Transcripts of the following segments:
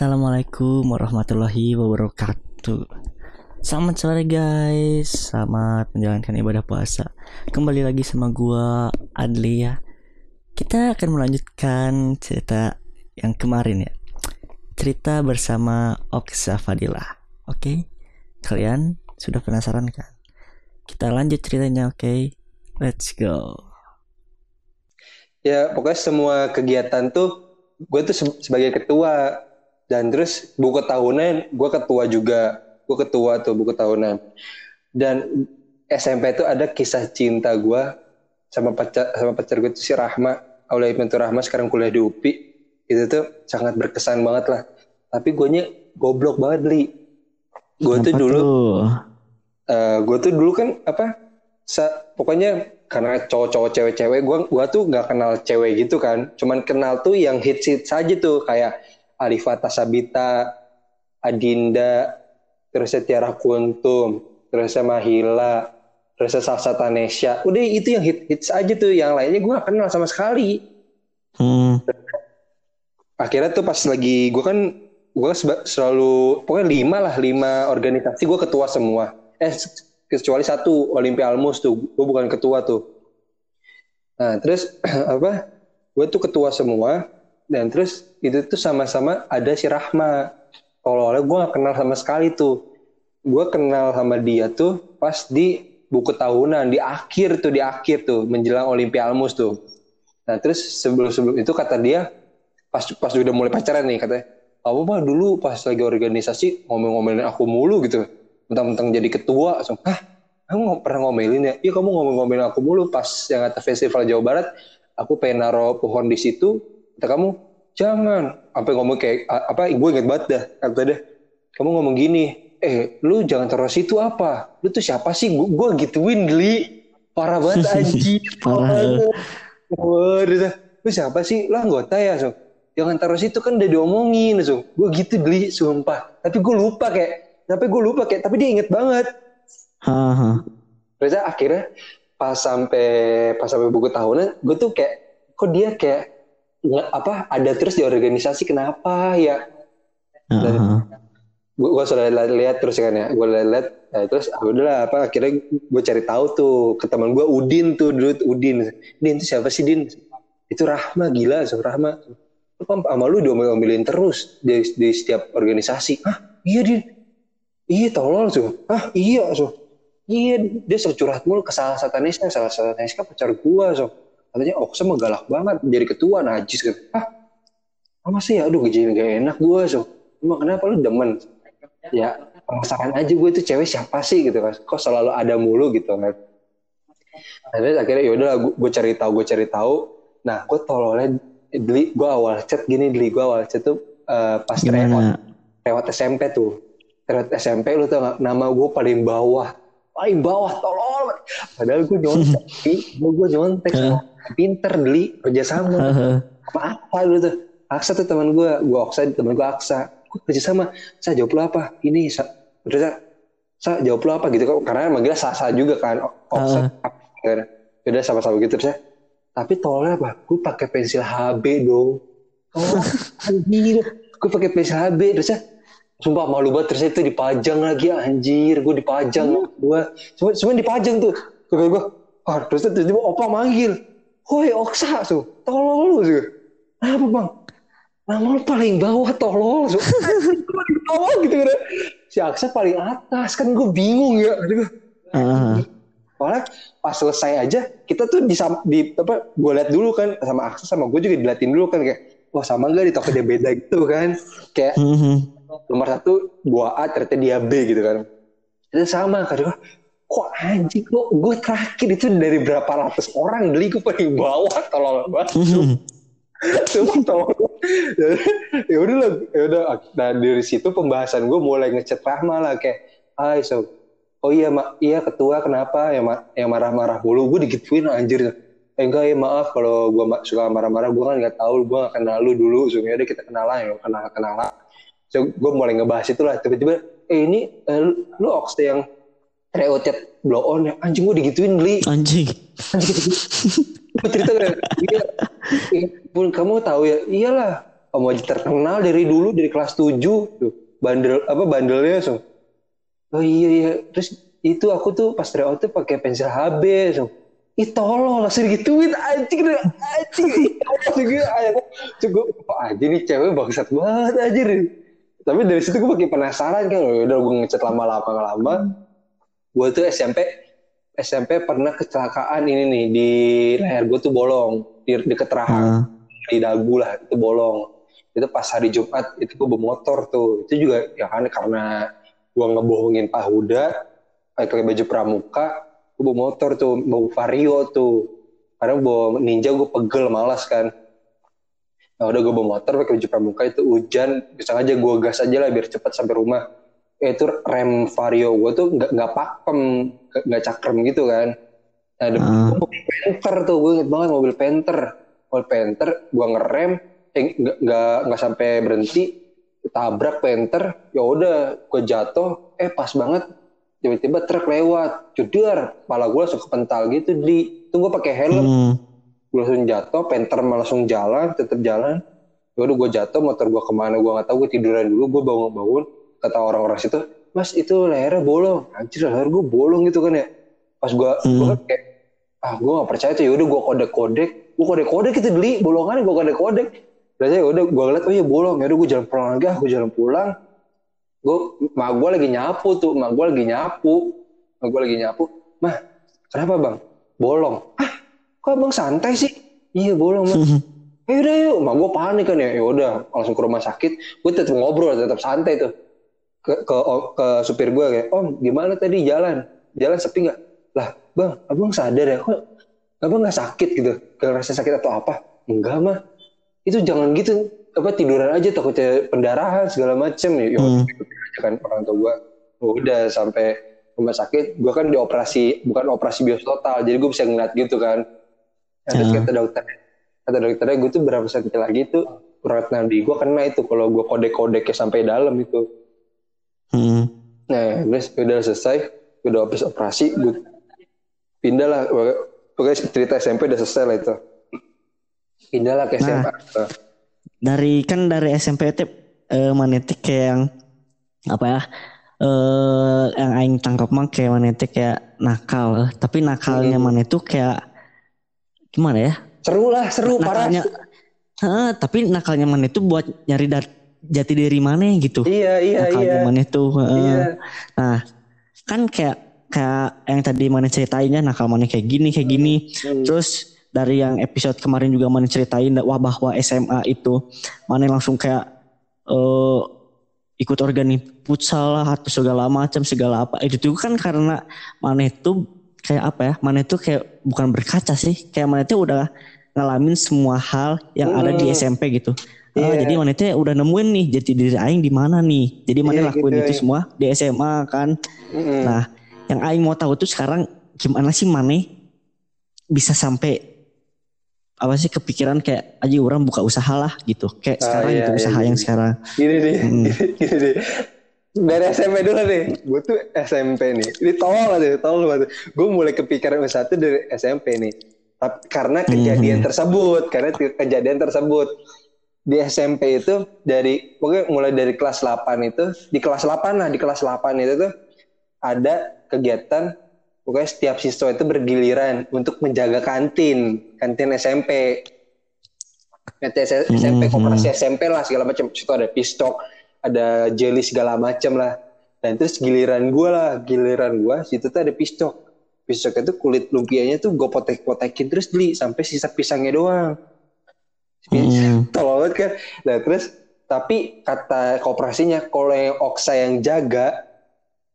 Assalamualaikum warahmatullahi wabarakatuh. Selamat sore guys, selamat menjalankan ibadah puasa. Kembali lagi sama gua Adli ya. Kita akan melanjutkan cerita yang kemarin ya. Cerita bersama Oksa Fadila. Oke? Kalian sudah penasaran kan? Kita lanjut ceritanya, oke? Let's go. Ya pokoknya semua kegiatan tuh gue tuh se- sebagai ketua dan terus buku tahunan gue ketua juga. Gue ketua tuh buku tahunan. Dan SMP itu ada kisah cinta gue sama pacar sama pacar gue tuh si Rahma Aulia Pintu Rahma sekarang kuliah di UPI itu tuh sangat berkesan banget lah. Tapi gue nya goblok banget li. Gue tuh dulu tuh? gue tuh dulu kan apa sa- pokoknya karena cowok-cowok cewek-cewek gue gua tuh nggak kenal cewek gitu kan. Cuman kenal tuh yang hits hits aja tuh kayak Arifata Sabita Adinda terus Tiara Kuntum terus Mahila terus Salsa Tanesha. Udah itu yang hit hits aja tuh. Yang lainnya gue gak kenal sama sekali. Hmm, akhirnya tuh pas lagi gue kan gue selalu pokoknya lima lah lima organisasi gue ketua semua. Eh kecuali satu Olimpi Almus tuh. Gue bukan ketua tuh. Nah terus apa? Gue tuh ketua semua dan terus itu tuh sama-sama ada si Rahma. Kalau oleh gue gak kenal sama sekali tuh. Gue kenal sama dia tuh pas di buku tahunan di akhir tuh di akhir tuh menjelang Olimpi Almus tuh. Nah terus sebelum sebelum itu kata dia pas pas udah mulai pacaran nih katanya kamu mah dulu pas lagi organisasi ngomel-ngomelin aku mulu gitu. Mentang-mentang jadi ketua langsung hah? Kamu nggak pernah ngomelin ya? Iya kamu ngomel-ngomelin aku mulu pas yang kata festival Jawa Barat. Aku pengen naro pohon di situ kata kamu jangan sampai ngomong kayak apa gue inget banget dah kata dia kamu ngomong gini eh lu jangan taruh situ apa lu tuh siapa sih gue, gue gituin geli parah banget anjing Parah. Wah, dia, lu siapa sih? Lu anggota ya, so. Jangan taruh situ kan udah diomongin, so. Gue gitu beli, sumpah. Tapi gue lupa kayak, tapi gue lupa kayak, tapi dia inget banget. haha. Terus akhirnya pas sampai pas sampai buku tahunan, gue tuh kayak, kok dia kayak apa ada terus di organisasi kenapa ya? haha. gue gue sudah lihat, terus kan ya gue lihat, nah, terus ah, udahlah apa akhirnya gue cari tahu tuh ke teman gue Udin tuh dulu Udin. Din itu siapa sih Din? Itu Rahma gila so Rahma. Sama lu diomel-omelin terus di, di setiap organisasi. Ah iya Din. Iya tolol so. Ah iya so. Iya dia selalu curhat mulu ke salah satu Taneska salah satu Taneska pacar gua so katanya oh sama galak banget jadi ketua najis. Gitu. Ah apa sih? Ya aduh jadi gak enak gua so emang kenapa lu demen? Ya penasaran aja gue itu cewek siapa sih? Gitu kan kok selalu ada mulu? Gitu kan terus akhirnya yaudah gue, gue cari tahu gue cari tahu. Nah gue tololnya Deli, gue awal chat gini Deli, gue awal chat tuh eh, pas lewat, Gimana? lewat SMP tuh. Lewat SMP lu tau gak nama gue paling bawah. Paling bawah tolol. Padahal gue nyontek gue gue nyontek sama pinter Deli kerjasama apa apa dulu tuh? Aksa tuh teman gue gue Aksa teman gue Aksa. Gue kerja sama. Saya jawab lu apa? Ini sa. Terus sa, sa jawab lu apa gitu. Kok karena manggilnya Sasa juga kan. Aksa. Kan udah sama-sama gitu terus ya. tapi tolnya apa? Gue pakai pensil HB dong. Oh anjir. Gue pakai pensil HB terus ya sumpah malu banget. Terus itu dipajang lagi anjir. Gue dipajang gue semua semua dipajang tuh. Gue gue oh, terus tiba-tiba opa manggil Woi Oksa so tolol lu sih apa bang? Nama lu paling bawah tolol so paling bawah gitu. Kan si Aksa paling atas kan gue bingung ya. Aduh, Haha. Soalnya pas selesai aja kita tuh di, di apa gue liat dulu kan. Sama Aksa sama gue juga diliatin dulu kan. Kayak wah sama gak di toko dia beda gitu kan. Kayak Mhm. nomor satu gua A ternyata dia B gitu kan. Itu sama kan kok anjing? Kok gue terakhir itu dari berapa ratus orang beli gue paling bawah tolong banget. Mhm. Sumpah tolong ya udah lah ya udah. Nah dari situ pembahasan gue mulai ngechat Rahma lah kayak Hai so. Oh iya mak iya ketua kenapa? Yang ma- yang marah-marah mulu gue digituin anjir. Eh, enggak ya maaf kalau gue ma- suka marah-marah gue kan nggak tahu gue gak kenal lu dulu so ya udah kita kenalan ya kenal kenalan so gue mulai ngebahas itulah tiba-tiba eh ini eh, lu, lu yang Reo chat blow on ya. Anjing gue digituin beli Anjing. Gue cerita kan iya, pun kamu tahu ya iyalah. Emoji terkenal dari dulu dari kelas 7 tuh bandel apa bandelnya so oh iya iya. Terus itu aku tuh pas tryout tuh pakai pensil HB so ih tolol langsung gituin. Anjing anjing. Cukup cukup aja nih cewek bangsat banget aja tapi dari situ gue makin penasaran kan. Udah gue ngechat lama-lama lama gue tuh SMP SMP pernah kecelakaan ini nih di leher gue tuh bolong di deket rahang. Uh. di dagu lah itu bolong. Itu pas hari Jumat itu gue bawa motor tuh. Itu juga ya kan karena gue ngebohongin Pak Huda pakai baju pramuka gue bawa motor tuh bawa vario tuh. Karena bawa ninja gue pegel malas kan. Nah udah gue bawa motor pakai baju pramuka itu hujan. Bisa aja gue gas aja lah biar cepat sampai rumah itu rem vario gue tuh nggak nggak pakem nggak cakrem gitu kan. Nah ada uh. mobil penter tuh gue inget banget mobil penter mobil penter gue ngerem eh, nggak nggak nggak sampai berhenti tabrak penter ya udah gue jatuh eh pas banget tiba-tiba truk lewat judar kepala gue langsung kepental gitu di. Tunggu pakai helm. Hmm. gue langsung jatuh penter malah langsung jalan tetap jalan. Ya udah gue jatuh motor gue ke mana gue nggak tahu gue tiduran dulu gue bangun bangun kata orang-orang situ mas itu lehernya bolong. Anjir leher gue bolong gitu kan ya. Pas gue hmm. gue kayak ah gue gak percaya tuh ya udah gue kode kodek gue kode kodek itu beli bolongan gue kode kodek berarti ya udah gue ngeliat oh iya bolong. Ya udah gue jalan pulang lagi ah gue jalan pulang. Gue mak gue lagi nyapu tuh mak gue lagi nyapu mak gue lagi nyapu. Mah kenapa bang? Bolong. Ah kok bang santai sih? Iya bolong mah ya udah yuk. Mak gue panik kan ya ya udah langsung ke rumah sakit. Gue tetap ngobrol tetap santai tuh ke ke, ke supir gue kayak om gimana tadi jalan? Jalan sepi nggak? Lah bang abang sadar ya kok abang nggak sakit gitu? Gak rasa sakit atau apa? Enggak mah. Itu jangan gitu. Apa tiduran aja takutnya pendarahan segala macem. Ya hmm. kan orang tua gue oh, udah sampai rumah sakit gue kan dioperasi bukan operasi bios total jadi gue bisa ngeliat gitu kan. Nah, terus kata dokter kata dokternya gue tuh berapa sakit lagi tuh? Urat nadi gue kena itu kalau gue kode-kodeknya sampai dalam itu hmm. nah terus udah selesai udah habis operasi gue pindah lah pokoknya cerita SMP udah selesai lah itu. Pindah lah ke SMA nah dari kan dari SMP itu uh, manetik kayak yang apa ya eh yang aing tangkap mah kayak manetik kayak nakal. Tapi nakalnya hmm. mana itu kayak gimana ya? Seru lah seru nakalnya, parah. Tapi nakalnya mana itu buat nyari dar, jati diri mana gitu. Iya iya nakalnya iya. mana itu uh, iya. nah kan kayak kayak yang tadi mana ceritainnya nakal mana kayak gini kayak gini. Hmm. terus dari yang episode kemarin juga mana ceritain wah bahwa SMA itu mana langsung kayak uh, ikut organik futsal lah atau segala macam segala apa. Itu tuh kan karena mana itu kayak apa ya mana itu kayak bukan berkaca sih. Kayak mana itu udah ngalamin semua hal yang hmm. ada di SMP gitu Yeah. Uh, jadi mana itu udah nemuin nih jadi diri aing di mana nih. Jadi mana yeah, lakuin gitu, itu ya. semua di SMA kan. Mm. Nah, yang aing mau tahu tuh sekarang gimana sih mana bisa sampai apa sih kepikiran kayak aja orang buka usaha lah gitu kayak ah, sekarang iya, itu usaha iya, yang iya. sekarang gini nih hmm. gini, nih dari SMP dulu nih gue tuh SMP nih ini tolong aja tolong banget gue mulai kepikiran usaha tuh dari SMP nih tapi karena kejadian hmm. tersebut karena kejadian tersebut di SMP itu dari pokoknya mulai dari kelas 8 itu di kelas 8 lah di kelas 8 itu tuh ada kegiatan pokoknya setiap siswa itu bergiliran untuk menjaga kantin kantin SMP kantin SMP mm -hmm. koperasi SMP lah segala macam. Situ ada pistok ada jelly segala macam lah. Dan terus giliran gue lah giliran gue situ tuh ada pistok. Pistok itu kulit lumpianya tuh gue potek-potekin terus beli sampai sisa pisangnya doang mm. tolong banget kan? Nah terus tapi kata kooperasinya kalau yang oksa yang jaga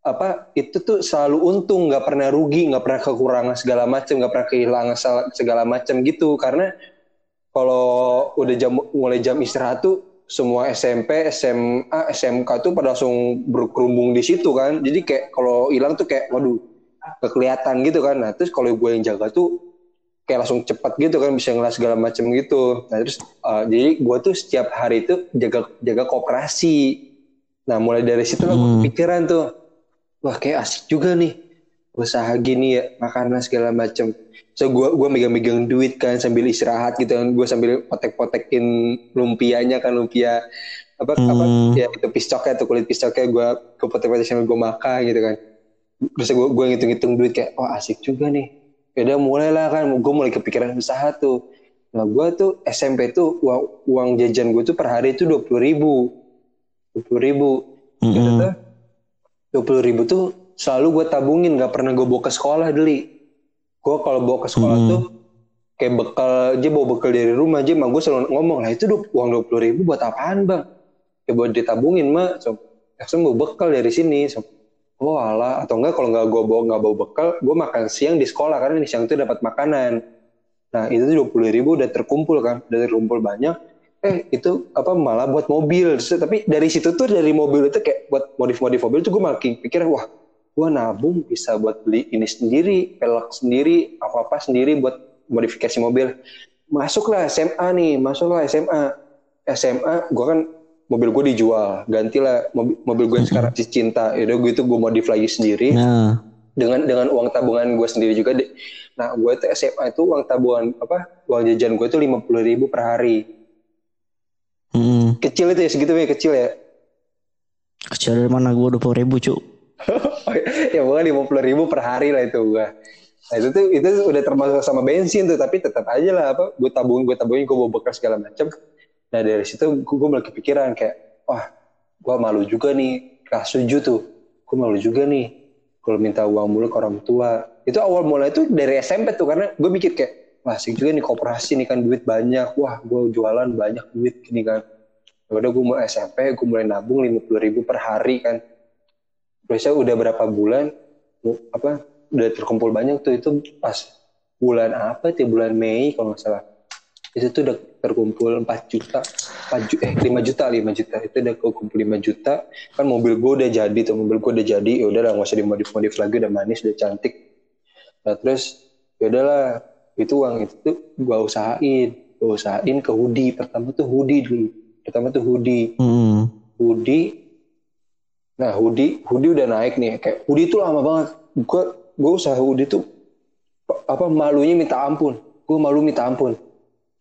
apa itu tuh selalu untung nggak pernah rugi nggak pernah kekurangan segala macam nggak pernah kehilangan segala macam gitu. Karena kalau udah jam mulai jam istirahat tuh semua SMP SMA SMK tuh pada langsung berkerumbung di situ kan. Jadi kayak kalau hilang tuh kayak waduh kelihatan gitu kan. Nah terus kalau gue yang jaga tuh kayak langsung cepat gitu kan bisa ngeliat segala macam gitu nah terus uh, jadi gue tuh setiap hari itu jaga jaga kooperasi nah mulai dari situ lah hmm. kepikiran tuh wah kayak asik juga nih usaha gini ya makanan segala macem so gue gue megang-megang duit kan sambil istirahat gitu kan gue sambil potek-potekin lumpianya kan lumpia apa apa Hmm. ya itu piscoknya tuh kulit piscoknya gue ke potek-potek sambil gue makan gitu kan terus gue gue ngitung-ngitung duit kayak oh asik juga nih ya udah mulai lah kan. Gue mulai kepikiran usaha tuh. Nah gue tuh SMP tuh uang, uang jajan gue tuh per hari itu dua puluh ribu. dua puluh ribu. Dua puluh ribu tuh selalu gue tabungin. Nggak pernah gue bawa ke sekolah deli gue kalau bawa ke sekolah Mm-mm. tuh kayak bekal aja bawa bekal dari rumah aja mah gue selalu ngomong lah itu uang dua puluh ribu buat apaan bang? Ya buat ditabungin mah so langsung bawa bekal dari sini so oh alah. Atau enggak kalau nggak gue bawa nggak bawa bekal gue makan siang di sekolah karena di siang itu dapat makanan. Nah itu tuh dua puluh ribu udah terkumpul kan udah terkumpul banyak. Eh itu apa malah buat mobil. Tapi dari situ tuh dari mobil itu kayak buat modif-modif mobil tuh gue makin pikir wah gue nabung bisa buat beli ini sendiri pelek sendiri apa apa sendiri buat modifikasi mobil. Masuklah SMA nih masuklah SMA SMA gue kan mobil gue dijual gantilah mobil, mobil gue yang sekarang si cinta udah gue itu gue modif lagi sendiri Nah, dengan dengan uang tabungan gue sendiri juga deh. Nah gue tuh SMA itu uang tabungan apa uang jajan gue tuh lima puluh ribu per hari. mm. Kecil itu ya segitu ya kecil ya. kecil dari mana gue dua puluh ribu cuk. ya bukan lima puluh ribu per hari lah itu gue. Nah itu tuh itu udah termasuk sama bensin tuh tapi tetap aja lah apa gue tabung gue tabungin gue bawa bekal segala macam. Nah dari situ gue, mulai kepikiran kayak wah gue malu juga nih kelas 7 tuh. Gue malu juga nih kalau minta uang mulu ke orang tua. Itu awal mulai itu dari SMP tuh karena gue mikir kayak wah asik juga nih koperasi nih kan duit banyak. Wah gue jualan banyak duit gini kan. Ya udah gue mulai SMP gue mulai nabung lima puluh ribu per hari kan. Biasanya udah berapa bulan apa udah terkumpul banyak tuh itu pas bulan apa tuh bulan Mei kalau nggak salah itu tuh udah terkumpul 4 juta 4 ju- eh 5 juta 5 juta. Itu udah kumpul 5 juta. Kan mobil gue udah jadi tuh mobil gue udah jadi. Ya udah lah nggak usah dimodif modif lagi udah manis udah cantik. Nah terus ya udahlah itu uang itu tuh gue usahain. Gue usahain ke hoodie. Pertama tuh hoodie dulu. Pertama tuh hoodie. Mm. hoodie. Nah hoodie hoodie udah naik nih. Kayak hoodie tuh lama banget. Gue gue usaha hoodie tuh apa malunya minta ampun. Gue malu minta ampun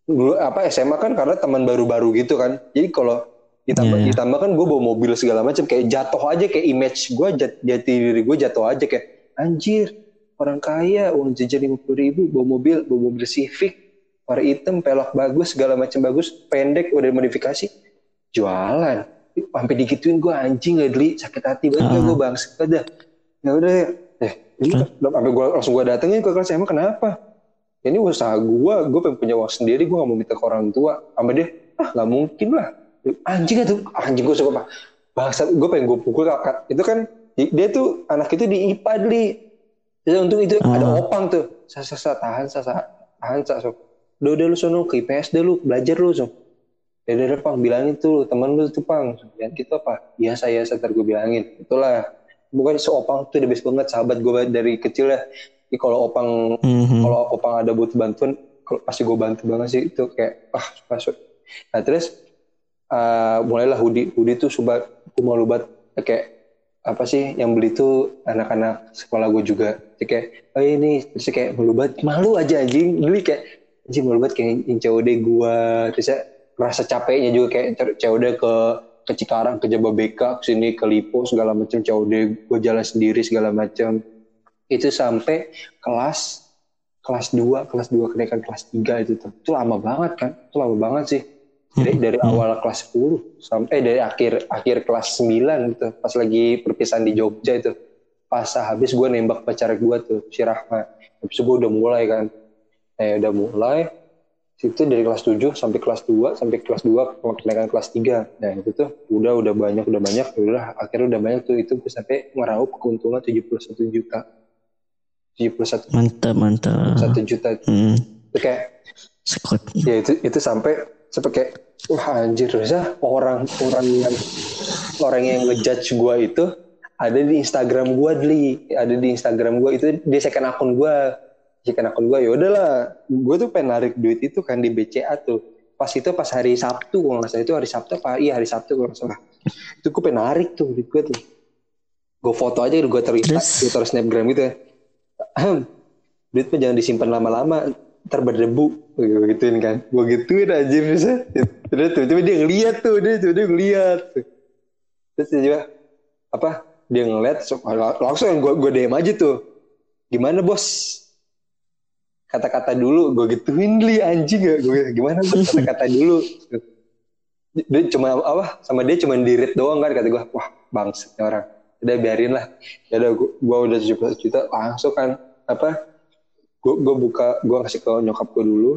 dulu apa SMA kan karena teman baru-baru gitu kan jadi kalau ditambah Iya, iya. ditambah kan gue bawa mobil segala macam kayak jatuh aja kayak image gue jat, jati diri gue jatuh aja kayak anjir orang kaya uang jajan lima puluh ribu bawa mobil bawa mobil Civic warna hitam pelak bagus segala macam bagus pendek udah modifikasi jualan sampai digituin gue anjing gak beli sakit hati banget Ah. gue bang udah ya udah ya eh ini Terus? sampai gue langsung gue datengin ke kelas emang kenapa ini usaha gue gue pengen punya uang sendiri gue gak mau minta ke orang tua. Sama dia ah nggak mungkin lah. Anjing itu anjing gue suka pak bahasa gue pengen gue pukul kakak. Itu kan dia tuh anak itu di IPA deli jadi untung itu Ah. ada opang tuh. Sa sa sa tahan sa sa tahan sa so. Udah udah lu sono ke IPS deh lu belajar lu so. Ya udah pang bilangin tuh temen lu tuh pang. Dan gitu apa? Iya saya sebentar gue bilangin. Itulah. Bukan si opang tuh the best banget sahabat gue dari kecil ya Jadi kalau opang Mhm. kalau opang ada butuh bantuan kalau pasti gue bantu banget sih. Itu kayak ah masuk. Nah terus eh, mulailah hoodie hoodie tuh coba gue malu banget. Kayak apa sih yang beli tuh anak-anak sekolah gue juga. Jadi kayak oh ini. Terus kayak malu banget. Malu aja anjing. Beli kayak anjing malu banget kayak COD gue terus ya rasa capeknya juga kayak COD ke ke Cikarang ke Jababeka ke sini ke Lipo segala macam COD gue jalan sendiri segala macam itu sampai kelas kelas 2, kelas 2 kenaikan kelas 3 itu tuh. Itu lama banget kan? Itu lama banget sih. Dari, dari Hmm. awal kelas 10 sampai dari akhir akhir kelas 9 gitu. Pas lagi perpisahan di Jogja itu. Pas habis gue nembak pacar gue tuh, si Rahma. Habis itu gue udah mulai kan. Eh udah mulai. Situ dari kelas 7 sampai kelas 2 sampai kelas 2 kenaikan kelas 3. Nah itu tuh udah udah banyak udah banyak udah akhirnya udah banyak tuh itu gue sampai ngeraup keuntungan 71 juta. 71 Mantap, mantap. satu juta. Hmm. itu kayak Sekot. ya itu itu sampai sampai kayak wah anjir ternyata orang orang yang orang yang ngejudge gua itu ada di Instagram gua deli ada di Instagram gua itu dia second akun gua. Second akun gua ya udahlah. Gua tuh pengen narik duit itu kan di BCA tuh. Pas itu pas hari Sabtu kalau nggak salah. Itu hari Sabtu apa? Iya hari Sabtu kalau nggak salah. Itu gue pengen narik tuh duit gua tuh. Gue foto aja gue Terus? gue taruh snapgram gitu ya duit mah jangan disimpan lama-lama ntar berdebu. Gue gituin kan. Gue gituin aja bisa. Terus tiba-tiba dia ngeliat tuh dia tiba-tiba ngeliat. Terus dia juga apa dia ngeliat langsung gue gue DM aja tuh. Gimana bos? Kata-kata dulu gue gituin li anjing. Gak gue gimana kata-kata dulu. Dia cuma apa sama dia cuma dirit doang kan kata gue wah bangset nih orang udah biarin lah. Ya udah gue, udah 17 juta langsung kan apa gue gue buka gue kasih ke nyokap gue dulu.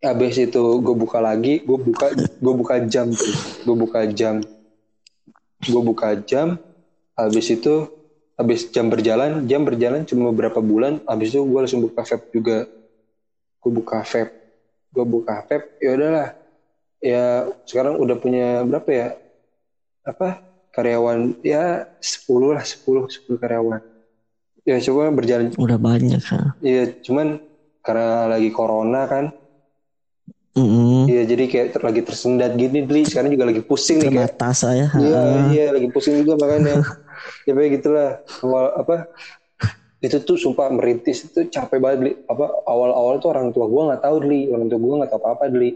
Habis itu gue buka lagi gue buka gue buka jam tuh. Gue buka jam. Gue buka jam habis itu habis jam berjalan jam berjalan cuma beberapa bulan habis itu gue langsung buka vape juga. Gue buka vape gue buka vape ya udahlah. Ya sekarang udah punya berapa ya? Apa karyawan ya 10 lah 10 10 karyawan ya coba berjalan Udah banyak kan. Iya, cuman karena lagi corona kan, iya jadi kayak ter- lagi tersendat gini, Dli. Sekarang juga lagi pusing nih kayak. Terbatas saya. Iya, iya lagi pusing juga makanya. ya kayak gitulah. Awal apa? Itu tuh sumpah merintis itu capek banget, Dli. Apa awal-awal tuh orang tua gua nggak tahu, Dli. Orang tua gua nggak tahu apa-apa, Dli.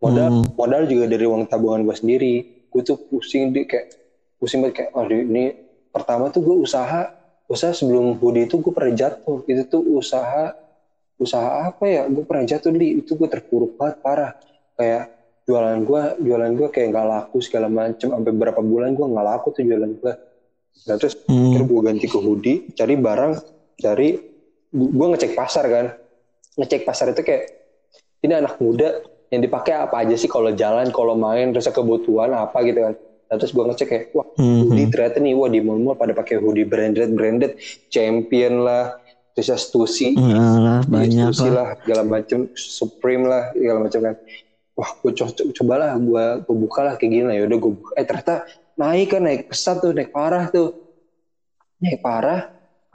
Modal Hmm. modal juga dari uang tabungan gua sendiri. Gue tuh pusing, Dli. Kayak pusing banget kayak, oh ini pertama tuh gue usaha usaha sebelum hoodie itu gue pernah jatuh. Itu tuh usaha usaha apa ya? Gue pernah jatuh di itu gue terpuruk banget parah. Kayak jualan gue jualan gue kayak nggak laku segala macem. Sampai berapa bulan gue nggak laku tuh jualan gue nah terus Hmm. akhirnya gue ganti ke hoodie cari barang cari gue ngecek pasar kan. Ngecek pasar itu kayak ini anak muda yang dipakai apa aja sih kalau jalan kalau main terus kebutuhan apa gitu kan. Nah, terus gue ngecek kayak wah Mhm. hoodie ternyata nih wah di mall-mall pada pakai hoodie branded branded champion lah terus ya Stussy Alah, Iya, banyak Stussy lah. segala macem Supreme lah segala macam kan. Wah gue co co- cobalah gue gue buka lah kayak gini lah yaudah gue buka. Eh ternyata naik kan naik pesat tuh naik parah tuh. Naik parah.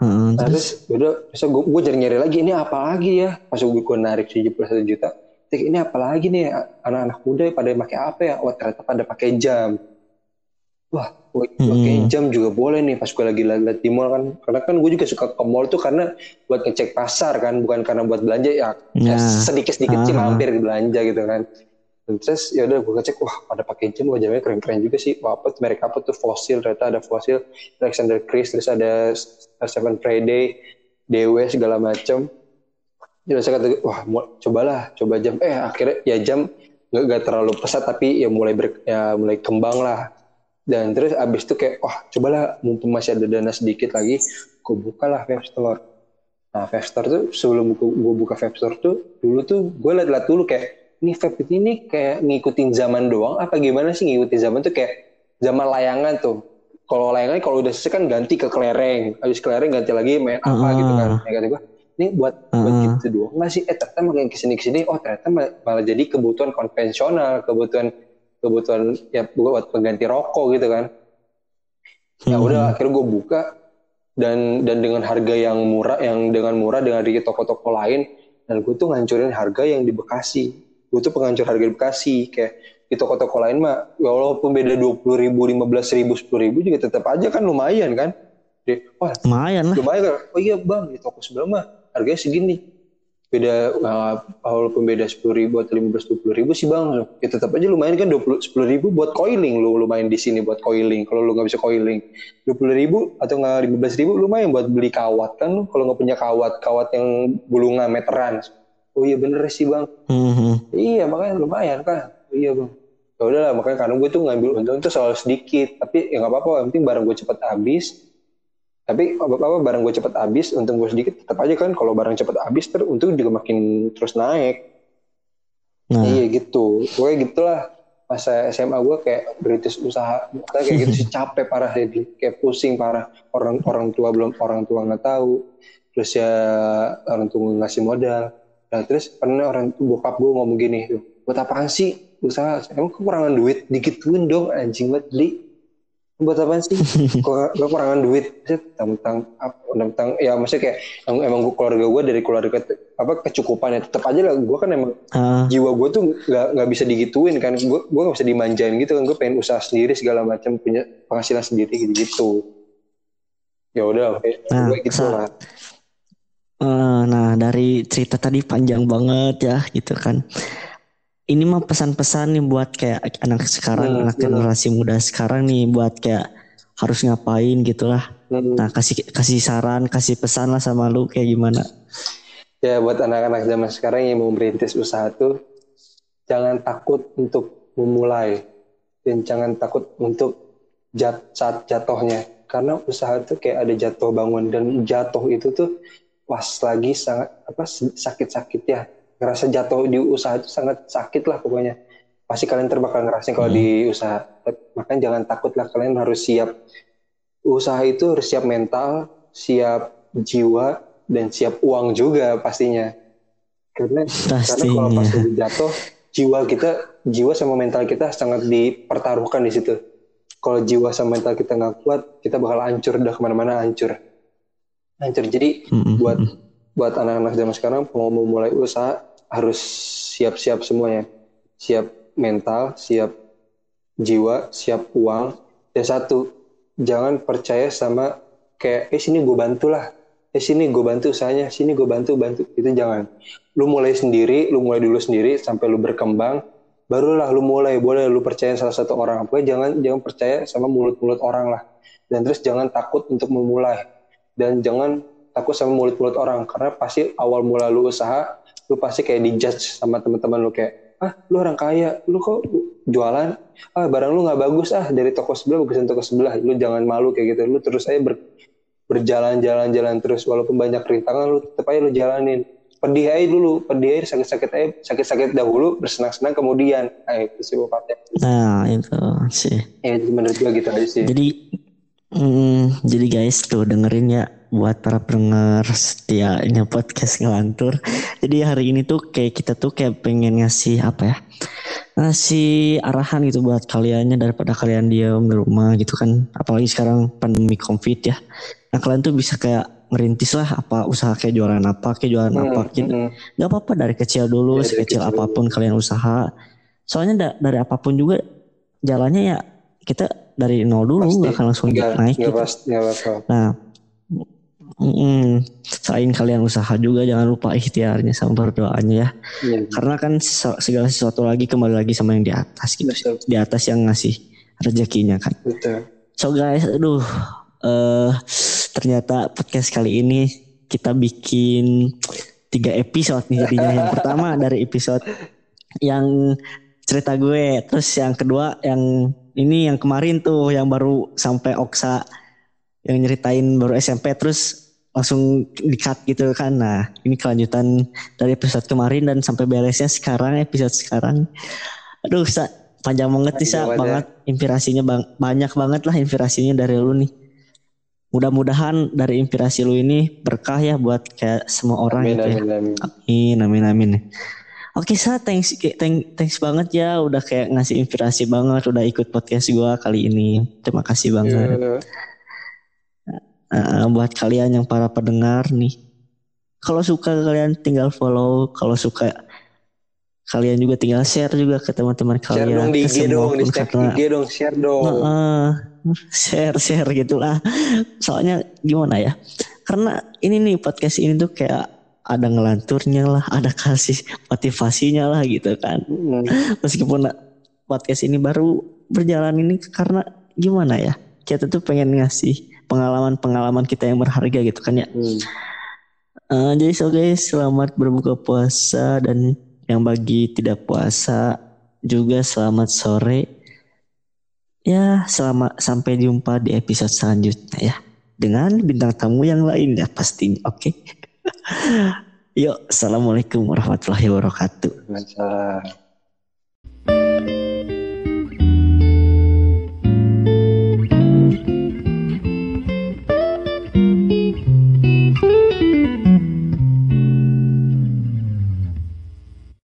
Heeh, Nah, terus? terus udah terus gue gue cari nyari lagi ini apa lagi ya? Pas gue gue narik 71 juta ini apa lagi nih? Anak-anak muda pada pakai apa ya? Wah ternyata pada pakai jam. Wah gue pakai Hmm. jam juga boleh nih pas gue lagi liat di mall kan. Karena kan gue juga suka ke mall tuh karena buat ngecek pasar kan bukan karena buat belanja. Ya, Ya. sedikit sedikit sih Ah. mampir belanja gitu kan. Terus ya udah gue ngecek wah pada pakai jam wah jamnya keren keren juga sih. Wah apa tuh merek apa tuh? Fosil ternyata ada fosil Alexander Chris terus ada Seven Friday DW segala macem jadi saya kata wah cobalah coba jam. Eh akhirnya ya jam nggak nggak terlalu pesat tapi ya mulai ber, ya mulai kembang lah. Dan terus abis itu kayak wah cobalah mumpung masih ada dana sedikit lagi gue bukalah vape store. Nah vape store tuh sebelum gue buka vape store tuh dulu tuh gue liat-liat dulu kayak ini vape ini kayak ngikutin zaman doang apa gimana sih ngikutin zaman? Tuh kayak zaman layangan tuh. Kalau layangan kalau udah selesai kan ganti ke kelereng. Habis kelereng ganti lagi main apa Ah. gitu kan. Ya kata gue ini buat buat Gitu doang nggak sih? Eh ternyata makin ke sini ke sini oh ternyata mal- malah jadi kebutuhan konvensional kebutuhan kebutuhan ya buat pengganti rokok gitu kan. Ya Mhm. udah akhirnya gue buka dan dan dengan harga yang murah yang dengan murah dengan di toko-toko lain dan gue tuh ngancurin harga yang di Bekasi. Gue tuh penghancur harga di Bekasi kayak di toko-toko lain mah ya walaupun beda dua puluh ribu lima belas ribu sepuluh ribu juga tetap aja kan lumayan kan. Jadi, wah lumayan lah. lumayan kan? Oh iya bang di toko sebelah mah harganya segini beda uh, walaupun beda sepuluh ribu atau lima belas dua puluh ribu sih bang ya tetap aja lumayan kan dua puluh sepuluh ribu buat coiling lu lumayan di sini buat coiling kalau lu nggak bisa coiling dua puluh ribu atau nggak lima belas ribu lumayan buat beli kawat kan kalau nggak punya kawat kawat yang bulungan meteran oh iya bener sih bang Mhm. Iya makanya lumayan kan. Iya bang. Ya udahlah makanya karena gue tuh ngambil untung tuh selalu sedikit. Tapi ya nggak apa-apa. Yang penting barang gue cepet habis. Tapi apa apa barang gue cepet habis, untung gue sedikit. Tetap aja kan kalau barang cepet habis ter untung juga makin terus naik. Nah, Iya gitu. Pokoknya gitulah masa SMA gue kayak berintis usaha kayak gitu sih capek parah ya kayak pusing parah orang orang tua belum orang tua nggak tahu terus ya orang tua ngasih modal nah terus pernah orang bokap gue ngomong gini buat apaan sih usaha emang kekurangan duit digituin dong anjing banget beli buat apaan sih? Kok kekurangan duit? Tentang tentang ya maksudnya kayak emang, emang gua, keluarga gue dari keluarga apa kecukupan ya tetap aja lah gue kan emang ah, jiwa gue tuh nggak nggak bisa digituin kan. Gue gue nggak bisa dimanjain gitu kan gue pengen usaha sendiri segala macam punya penghasilan sendiri gitu gitu ya udah oke. Nah, gue gitu lah. Eh, nah dari cerita tadi panjang banget ya gitu kan. Ini mah pesan-pesan nih buat kayak anak sekarang, Hmm, anak hmm. generasi muda sekarang nih buat kayak harus ngapain gitulah. Hmm. Nah kasih kasih saran, kasih pesan lah sama lu kayak gimana. Ya buat anak-anak zaman sekarang yang mau merintis usaha tuh jangan takut untuk memulai dan jangan takut untuk jat saat jatuhnya karena usaha tuh kayak ada jatuh bangun dan jatuh itu tuh pas lagi sangat apa sakit-sakit ya ngerasa jatuh di usaha itu sangat sakit lah pokoknya. Pasti kalian terbakal ngerasain kalau Hmm. di usaha. Makanya jangan takut lah kalian harus siap. Usaha itu harus siap mental siap jiwa dan siap uang juga pastinya. Karena karena kalau pas jatuh jiwa kita jiwa sama mental kita sangat dipertaruhkan di situ. Kalau jiwa sama mental kita nggak kuat kita bakal hancur udah ke mana-mana hancur. Hancur. Jadi Mm-mm. buat buat anak-anak zaman sekarang mau memulai usaha harus siap-siap semuanya siap mental siap jiwa siap uang. Dan satu jangan percaya sama kayak eh sini gue bantu lah. Eh sini gue bantu usahanya. Sini gue bantu bantu. Itu jangan. Lu mulai sendiri lu mulai dulu sendiri sampai lu berkembang barulah lu mulai. Boleh lu percaya salah satu orang. Pokoknya jangan jangan percaya sama mulut-mulut orang lah. Dan terus jangan takut untuk memulai. Dan jangan takut sama mulut-mulut orang karena pasti awal mula lu usaha lu pasti kayak dijudge sama teman-teman lu kayak ah lu orang kaya lu kok jualan? Ah barang lu nggak bagus ah dari toko sebelah bagusan toko sebelah lu jangan malu kayak gitu. Lu terus aja ber, berjalan-jalan-jalan terus walaupun banyak rintangan lu tetap aja lu jalanin. Pedih aja dulu pedih aja sakit-sakit aja sakit-sakit dahulu bersenang-senang kemudian. Nah, itu sih bapaknya Nah itu sih. ya menurut gua gitu aja sih. Jadi, mm, jadi guys tuh dengerin ya buat para pendengar setianya podcast ngelantur. Jadi hari ini tuh kayak kita tuh kayak pengen ngasih apa ya? Ngasih arahan gitu buat kaliannya daripada kalian diam di rumah gitu kan. Apalagi sekarang pandemi covid ya. Nah kalian tuh bisa kayak ngerintis lah apa usaha kayak jualan apa kayak jualan Hmm, apa gitu. hmm, Gak apa-apa dari kecil dulu, Ya, dari sekecil kecil apa pun kalian usaha. Soalnya da- dari apa pun juga jalannya ya kita dari nol dulu pasti nggak akan langsung nggak naik nggak gitu. pas nggak bakal Nah, mm, selain kalian usaha juga jangan lupa ikhtiarnya sama berdoanya ya. Iya, Karena kan se- segala sesuatu lagi kembali lagi sama yang di atas gitu. betul Di atas yang ngasih rezekinya kan. betul So guys, aduh, eh ternyata podcast kali ini kita bikin tiga episode nih jadinya. Yang pertama dari episode yang cerita gue, terus yang kedua yang ini yang kemarin tuh yang baru sampai Oksa yang nyeritain baru SMP terus langsung di-cut gitu kan. Nah, ini kelanjutan dari episode kemarin dan sampai beresnya sekarang episode sekarang. Aduh, Sa, panjang banget nih Sa, banget ya. banget inspirasinya bang, banyak banget lah inspirasinya dari lu nih. Mudah-mudahan dari inspirasi lu ini berkah ya buat kayak semua orang amin gitu ya. amin amin Amin, amin, amin. Oke, Sa, thanks, thank, thanks banget ya udah kayak ngasih inspirasi banget, udah ikut podcast gua kali ini. Terima kasih banget. Iya. Eh, buat kalian yang para pendengar nih, kalau suka kalian tinggal follow, kalau suka kalian juga tinggal share juga ke teman-teman share kalian. dong di IG dong di karena- IG dong share dong Heeh, share share gitulah. Soalnya gimana ya? Karena ini nih podcast ini tuh kayak ada ngelanturnya lah, ada kasih motivasinya lah gitu kan. Hmm. Meskipun podcast ini baru berjalan ini karena gimana ya? Kita tuh pengen ngasih pengalaman-pengalaman kita yang berharga gitu kan ya. Hmm. Eh, jadi so guys, selamat berbuka puasa dan yang bagi tidak puasa juga selamat sore. Ya, selamat sampai jumpa di episode selanjutnya ya. Dengan bintang tamu yang lain ya pastinya, oke? Yuk, assalamualaikum warahmatullahi wabarakatuh.